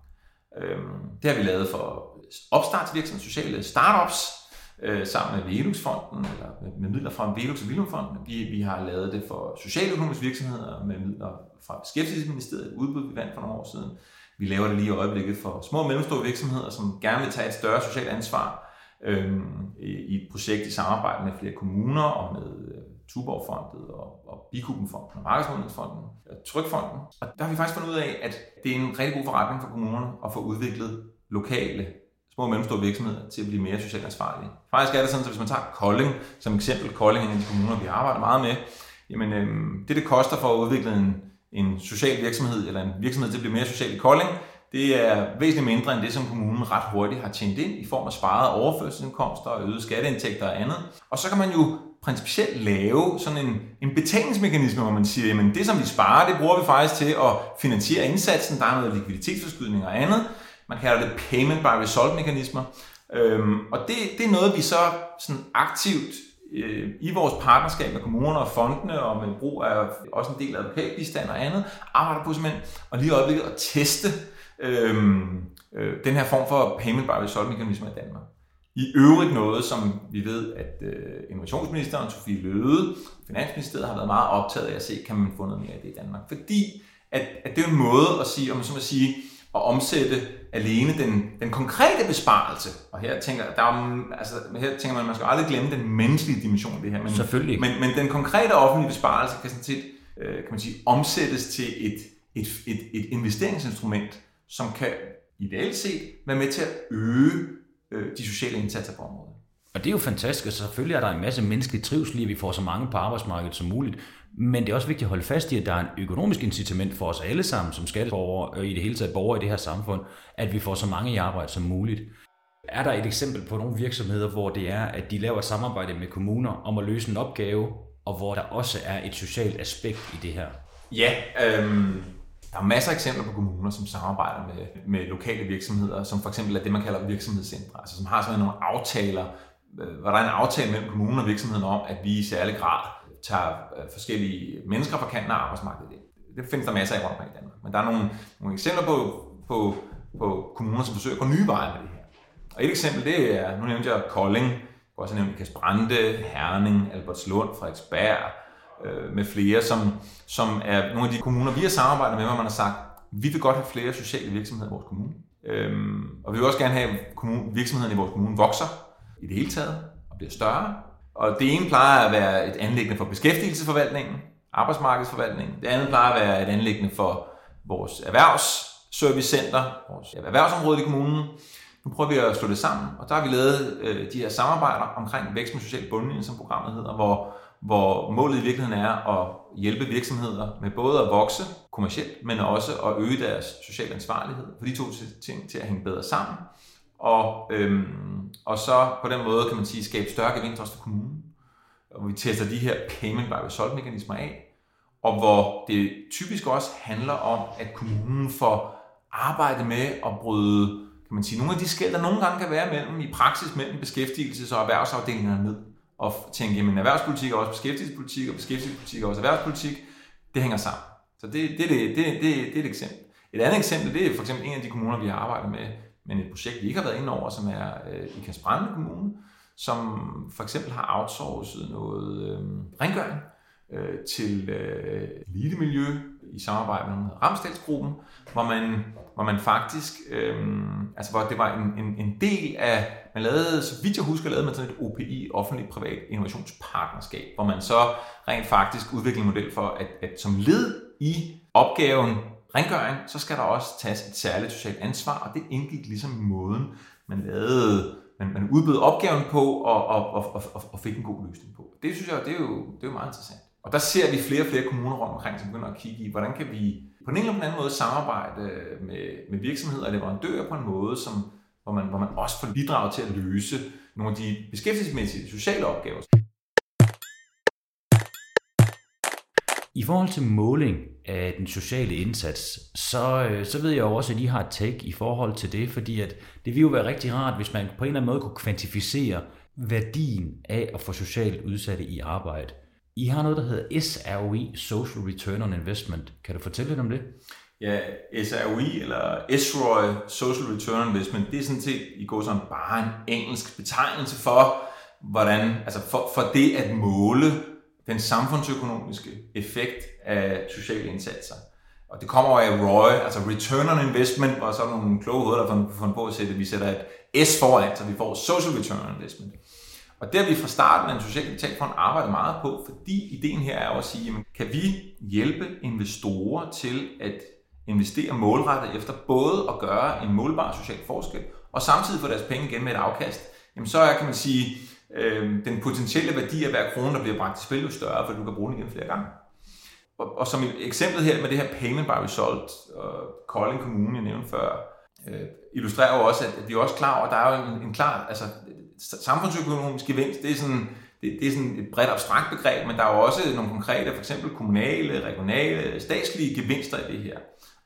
Øhm, det har vi lavet for opstartsvirksomheder, sociale startups, øh, sammen med Velux-fonden, eller med, med midler fra Velux og Vilumfonden. Vi, vi har lavet det for socialøkonomiske virksomheder med midler fra Beskæftigelsesministeriet, et udbud, vi vandt for nogle år siden. Vi laver det lige i øjeblikket for små og mellemstore virksomheder, som gerne vil tage et større socialt ansvar øh, i et projekt i samarbejde med flere kommuner og med øh, Tuborgfondet og, og Bikubenfonden og Markedsmodningsfonden og Trykfonden. Og der har vi faktisk fundet ud af, at det er en rigtig god forretning for kommunerne at få udviklet lokale små og mellemstore virksomheder til at blive mere socialt ansvarlige. Faktisk er det sådan, at hvis man tager Kolding som eksempel, Kolding er en af de kommuner, vi arbejder meget med, jamen øh, det, det koster for at udvikle en, en social virksomhed, eller en virksomhed til at blive mere social i Kolding, det er væsentligt mindre end det, som kommunen ret hurtigt har tjent ind i form af sparede overførselsindkomster og øgede skatteindtægter og andet. Og så kan man jo principielt lave sådan en, en betalingsmekanisme, hvor man siger, at det som vi sparer, det bruger vi faktisk til at finansiere indsatsen. Der er noget likviditetsforskydning og andet. Man kalder det payment by result mekanismer. Øhm, og det, det er noget, vi så sådan aktivt øh, i vores partnerskab med kommunerne og fondene, og med brug af også en del af advokatbistand og andet, arbejder på simpelthen, og lige i øjeblikket at teste øhm, øh, den her form for payment by result mekanismer i Danmark. I øvrigt noget, som vi ved, at øh, innovationsministeren, Sofie Løde, Finansministeriet har været meget optaget af at se, kan man få noget mere af det i Danmark. Fordi at, at det er en måde at sige, om man så må sige, at omsætte alene den, den konkrete besparelse. Og her tænker, der er, altså, her tænker man, at man skal aldrig glemme den menneskelige dimension af det her. Men, Selvfølgelig. Men, men den konkrete offentlige besparelse kan sådan set øh, kan man sige, omsættes til et, et, et, et investeringsinstrument, som kan ideelt set være med til at øge øh, de sociale indsatser på området. Og det er jo fantastisk, og selvfølgelig er der en masse menneskelig trivsel i, at vi får så mange på arbejdsmarkedet som muligt. Men det er også vigtigt at holde fast i, at der er en økonomisk incitament for os alle sammen, som skatteborgere og i det hele taget borgere i det her samfund, at vi får så mange i arbejde som muligt. Er der et eksempel på nogle virksomheder, hvor det er, at de laver et samarbejde med kommuner om at løse en opgave, og hvor der også er et socialt aspekt i det her? Ja, øhm, der er masser af eksempler på kommuner, som samarbejder med, med lokale virksomheder, som for eksempel er det, man kalder virksomhedscentre, altså som har sådan nogle aftaler, øh, hvor der er en aftale mellem kommunen og virksomheden om, at vi i særlig grad tager øh, forskellige mennesker fra kanten af arbejdsmarkedet ind. Det findes der masser af rundt omkring i Danmark. Men der er nogle, nogle eksempler på, på, på kommuner, som forsøger at gå nye veje med det her. Og et eksempel, det er, nu nævnte jeg Kolding, jeg også nævne Kasbrande, Herning, Albertslund, Frederiksberg, øh, med flere, som, som er nogle af de kommuner, vi har samarbejdet med, hvor man har sagt, vi vil godt have flere sociale virksomheder i vores kommune. Øhm, og vi vil også gerne have, at kommune, virksomhederne i vores kommune vokser i det hele taget og bliver større. Og det ene plejer at være et anlæggende for beskæftigelsesforvaltningen, arbejdsmarkedsforvaltningen. Det andet plejer at være et anlæggende for vores erhvervsservicecenter, vores erhvervsområde i kommunen. Nu prøver vi at slå det sammen, og der har vi lavet øh, de her samarbejder omkring vækst med social bundlinje, som programmet hedder, hvor, hvor målet i virkeligheden er at hjælpe virksomheder med både at vokse kommercielt, men også at øge deres sociale ansvarlighed, for de to ting til at hænge bedre sammen. Og, øhm, og så på den måde kan man sige, skabe større gevinst også for kommunen. Og vi tester de her payment by result mekanismer af, og hvor det typisk også handler om, at kommunen får arbejde med at bryde kan man sige, nogle af de skæld, der nogle gange kan være mellem i praksis mellem beskæftigelses- og erhvervsafdelingerne ned. Og tænke, jamen erhvervspolitik er også beskæftigelsespolitik, og beskæftigelsespolitik er også erhvervspolitik. Det hænger sammen. Så det, det, det, det, det, det er et eksempel. Et andet eksempel, det er for eksempel en af de kommuner, vi har arbejdet med, men et projekt, vi ikke har været inde over, som er øh, i Kasbrande Kommune, som for eksempel har outsourcet noget øh, rengøring øh, til øh, elitemiljø i samarbejde med Ramsdalsgruppen, hvor man, hvor man faktisk, øh, altså hvor det var en, en, en del af, man lavede, så vidt jeg husker, lavede man sådan et OPI, offentlig privat innovationspartnerskab, hvor man så rent faktisk udviklede en model for, at, at som led i opgaven rengøring, så skal der også tages et særligt socialt ansvar, og det indgik ligesom i måden, man lavede man, man udbød opgaven på og, og, og, og, og fik en god løsning på. Det synes jeg, det er jo, det er jo meget interessant. Og der ser vi flere og flere kommuner rundt omkring, som begynder at kigge i, hvordan kan vi på en eller anden måde samarbejde med, med virksomheder og leverandører på en måde, som, hvor, man, hvor man også får bidraget til at løse nogle af de beskæftigelsesmæssige sociale opgaver. I forhold til måling af den sociale indsats, så, øh, så ved jeg jo også, at I har et take i forhold til det, fordi at det ville jo være rigtig rart, hvis man på en eller anden måde kunne kvantificere værdien af at få socialt udsatte i arbejde. I har noget, der hedder SROI, Social Return on Investment. Kan du fortælle lidt om det? Ja, SROI eller SROI, Social Return on Investment, det er sådan set i går sådan bare en engelsk betegnelse for, hvordan, altså for, for det at måle den samfundsøkonomiske effekt af sociale indsatser. Og det kommer af ROI, altså Return on Investment, hvor så er nogle kloge hoveder, der har fundet på at sætte, vi sætter et S foran, så vi får Social Return on Investment. Og det har vi fra starten af en social kapitalfond arbejdet meget på, fordi ideen her er jo at sige, jamen, kan vi hjælpe investorer til at investere målrettet efter både at gøre en målbar social forskel, og samtidig få deres penge igen med et afkast, jamen så er, kan man sige, øh, den potentielle værdi af hver krone, der bliver bragt i spil, jo større, for du kan bruge den igen flere gange. Og, og som eksempel her med det her payment by result, og Kolding Kommune, jeg nævnte før, øh, illustrerer jo også, at vi er også klar over, at der er jo en, en klar, altså samfundsøkonomisk gevinst, det er sådan, det, det er sådan et bredt abstrakt begreb, men der er jo også nogle konkrete, for eksempel kommunale, regionale, statslige gevinster i det her.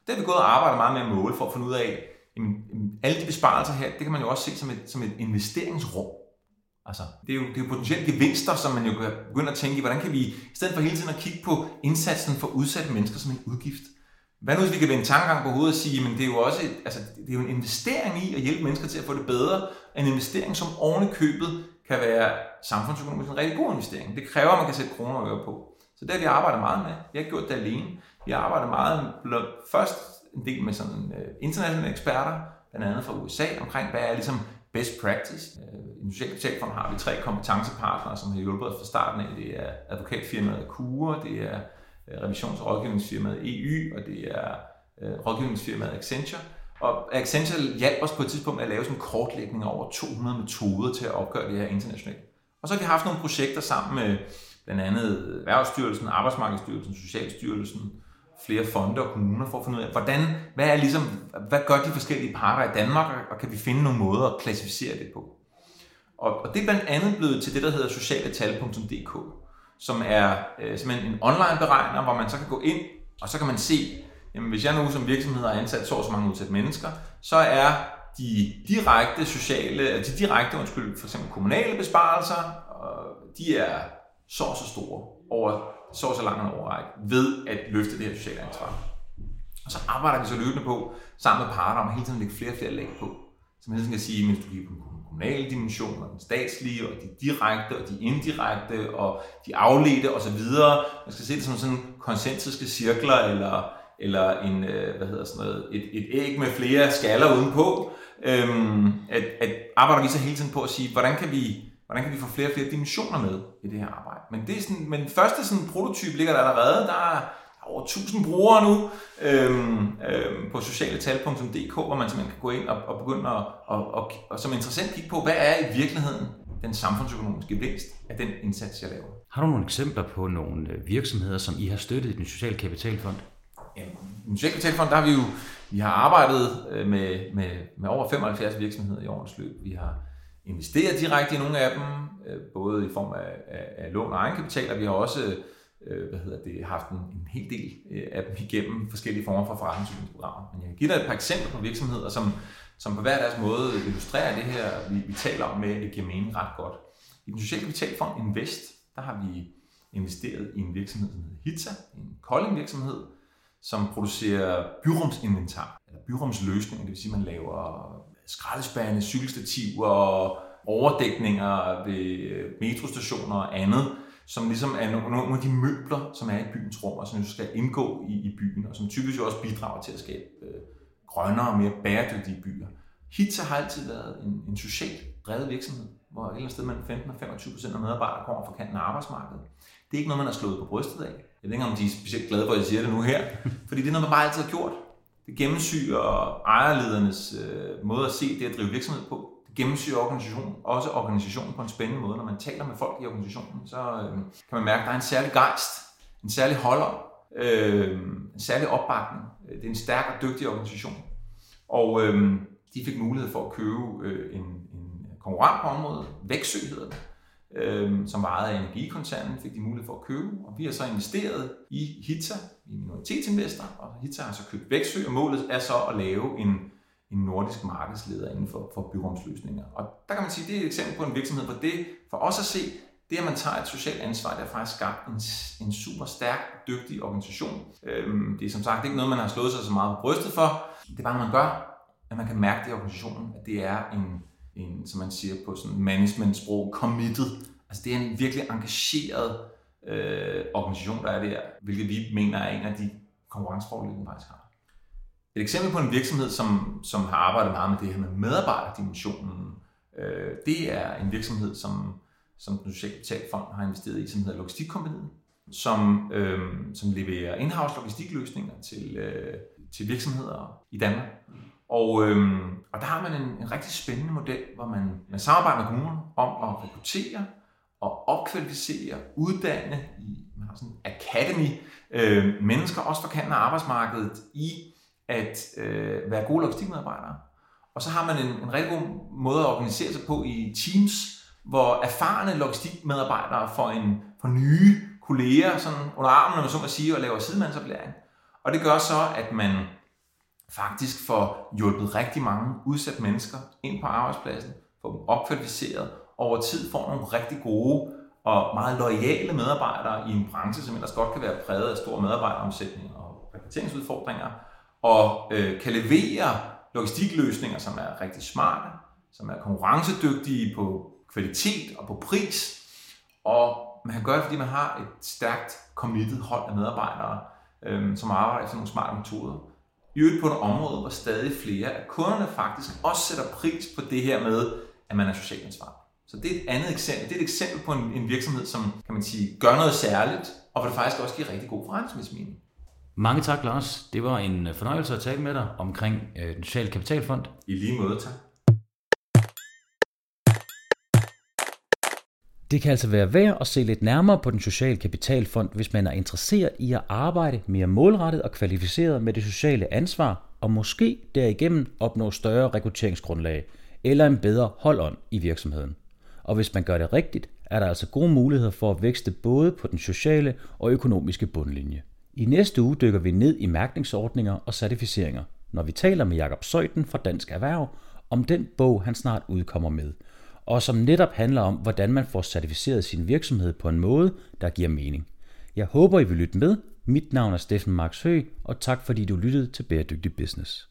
Det har vi gået og arbejdet meget med at måle for at finde ud af, jamen, alle de besparelser her, det kan man jo også se som et, som et investeringsrum. Altså, det er, jo, det er jo potentielle gevinster, som man jo kan begynde at tænke i, hvordan kan vi, i stedet for hele tiden at kigge på indsatsen for udsatte mennesker som en udgift, hvad nu hvis vi kan vende tankegang på hovedet og sige, men det er jo også et, altså, det er jo en investering i at hjælpe mennesker til at få det bedre, en investering, som oven i købet kan være samfundsøkonomisk en rigtig god investering. Det kræver, at man kan sætte kroner og øre på. Så det har vi arbejdet meget med. Vi har ikke gjort det alene. Vi har arbejdet meget med, først en del med sådan uh, internationale eksperter, blandt andet fra USA, omkring hvad er ligesom best practice. Uh, I den sociale kapitalfond har vi tre kompetencepartnere, som har hjulpet os fra starten af. Det er advokatfirmaet Kure, det er Øh, revisionsrådgivningsfirmaet EY, og og det er øh, rådgivningsfirmaet Accenture. Og Accenture hjalp os på et tidspunkt at lave sådan en kortlægning over 200 metoder til at opgøre det her internationalt. Og så har vi haft nogle projekter sammen med blandt andet Erhvervsstyrelsen, Arbejdsmarkedsstyrelsen, Socialstyrelsen, flere fonde og kommuner for at finde ud af, hvordan, hvad, er ligesom, hvad gør de forskellige parter i Danmark, og kan vi finde nogle måder at klassificere det på. Og, og det er blandt andet blevet til det, der hedder socialetal.dk, som er øh, simpelthen en online beregner, hvor man så kan gå ind, og så kan man se, jamen hvis jeg nu som virksomhed har ansat så så mange udsatte mennesker, så er de direkte sociale, de direkte, undskyld, for eksempel kommunale besparelser, de er så så store over så så lang en overrække ved at løfte det her sociale ansvar. Og så arbejder vi så løbende på, sammen med parter, om at hele tiden lægge flere og flere lag på. Så hele tiden ligesom kan sige, mens du kigger på kommunale dimensioner, den statslige, og de direkte, og de indirekte, og de afledte osv. Man skal se det som sådan koncentriske cirkler, eller eller en, øh, hvad hedder sådan noget, et, et æg med flere skaller udenpå, øhm, at, at arbejder vi så hele tiden på at sige, hvordan kan vi, hvordan kan vi få flere og flere dimensioner med i det her arbejde. Men, det er sådan, men første sådan, prototype ligger der allerede, der er, over 1000 brugere nu øhm, øhm, på socialetal.dk, hvor man simpelthen kan gå ind og, og begynde at og, og, og, som interessant kigge på, hvad er i virkeligheden den samfundsøkonomiske gevinst af den indsats, jeg laver. Har du nogle eksempler på nogle øh, virksomheder, som I har støttet i den sociale kapitalfond? Ja, I den sociale kapitalfond, der har vi jo vi har arbejdet øh, med, med, med over 75 virksomheder i årens løb. Vi har investeret direkte i nogle af dem, øh, både i form af, af, af lån og egenkapital, og vi har også øh, hvad hedder det, haft en, en hel del øh, af dem igennem forskellige former for forretningsudviklingsprogrammer. Men jeg kan give dig et par eksempler på virksomheder, som, som på hver deres måde illustrerer det her, vi, vi taler om med, at det giver mening ret godt. I den sociale kapitalfond Invest, der har vi investeret i en virksomhed, som hedder Hitza, en kolding virksomhed, som producerer byrumsinventar, eller byrumsløsninger, det vil sige, at man laver skraldespande, cykelstativer, overdækninger ved øh, metrostationer og andet, som ligesom er nogle af de møbler, som er i byens rum, og som skal indgå i, i byen, og som typisk også bidrager til at skabe øh, grønnere og mere bæredygtige byer. Hitza har altid været en, en socialt drevet virksomhed, hvor et eller andet sted mellem 15 og 25 procent af medarbejdere kommer fra kanten af arbejdsmarkedet. Det er ikke noget, man har slået på brystet af. Jeg ved ikke, om de er specielt glade for, at jeg siger det nu her. Fordi det er noget, man bare altid har gjort. Det gennemsyrer ejerledernes øh, måde at se det at drive virksomhed på. Gennemsyrer organisationen, også organisationen på en spændende måde. Når man taler med folk i organisationen, så øh, kan man mærke, at der er en særlig gejst, en særlig holder, øh, en særlig opbakning. Øh, det er en stærk og dygtig organisation. Og øh, de fik mulighed for at købe øh, en, en konkurrent på området, Væksø hedder det, øh, som var af energikoncernen, fik de mulighed for at købe. Og vi har så investeret i Hitza, i minoritetsinvestor, og Hitza har så købt Væksø, og målet er så at lave en, en nordisk markedsleder inden for, for byrumsløsninger. Og der kan man sige, det er et eksempel på en virksomhed, hvor det for os at se, det at man tager et socialt ansvar, det har faktisk skabt en, en super stærk, dygtig organisation. Øhm, det er som sagt ikke noget, man har slået sig så meget på brystet for. Det er bare man gør, at man kan mærke det i organisationen, at det er en, en som man siger på sådan management-sprog, committed. Altså det er en virkelig engageret øh, organisation, der er der, hvilket vi mener er en af de konkurrencefordele, den faktisk har. Et eksempel på en virksomhed, som, som har arbejdet meget med det her med medarbejderdimensionen, øh, det er en virksomhed, som som den sociale kapitalfond har investeret i, som hedder Logistikkompaniet, som, øh, som leverer in-house logistikløsninger til, øh, til virksomheder i Danmark. Og, øh, og der har man en, en rigtig spændende model, hvor man, man samarbejder med kommunen om at rekruttere og opkvalificere, uddanne i man har sådan en academy, øh, mennesker også fra kanten af arbejdsmarkedet i at øh, være gode logistikmedarbejdere. Og så har man en, en rigtig god måde at organisere sig på i teams, hvor erfarne logistikmedarbejdere får, en, får nye kolleger sådan under armen, når man så må sige, og laver sidemandsoplæring. Og det gør så, at man faktisk får hjulpet rigtig mange udsatte mennesker ind på arbejdspladsen, får dem opkvalificeret, over tid får nogle rigtig gode og meget lojale medarbejdere i en branche, som ellers godt kan være præget af stor medarbejderomsætning og rekrutteringsudfordringer, og øh, kan levere logistikløsninger, som er rigtig smarte, som er konkurrencedygtige på kvalitet og på pris. Og man kan gøre det, fordi man har et stærkt committed hold af medarbejdere, øh, som arbejder efter nogle smarte metoder. I øvrigt på et område, hvor stadig flere af kunderne faktisk også sætter pris på det her med, at man er socialt ansvarlig. Så det er et andet eksempel. Det er et eksempel på en, en virksomhed, som kan man sige, gør noget særligt, og hvor det faktisk også giver rigtig god forretningsmæssig mening. Mange tak, Lars. Det var en fornøjelse at tale med dig omkring øh, den sociale kapitalfond. I lige måde, tak. Det kan altså være værd at se lidt nærmere på den sociale kapitalfond, hvis man er interesseret i at arbejde mere målrettet og kvalificeret med det sociale ansvar, og måske derigennem opnå større rekrutteringsgrundlag eller en bedre holdånd i virksomheden. Og hvis man gør det rigtigt, er der altså gode muligheder for at vækste både på den sociale og økonomiske bundlinje. I næste uge dykker vi ned i mærkningsordninger og certificeringer, når vi taler med Jakob Søjden fra Dansk Erhverv om den bog, han snart udkommer med – og som netop handler om, hvordan man får certificeret sin virksomhed på en måde, der giver mening. Jeg håber, I vil lytte med. Mit navn er Steffen Marks Høgh, og tak fordi du lyttede til Bæredygtig Business.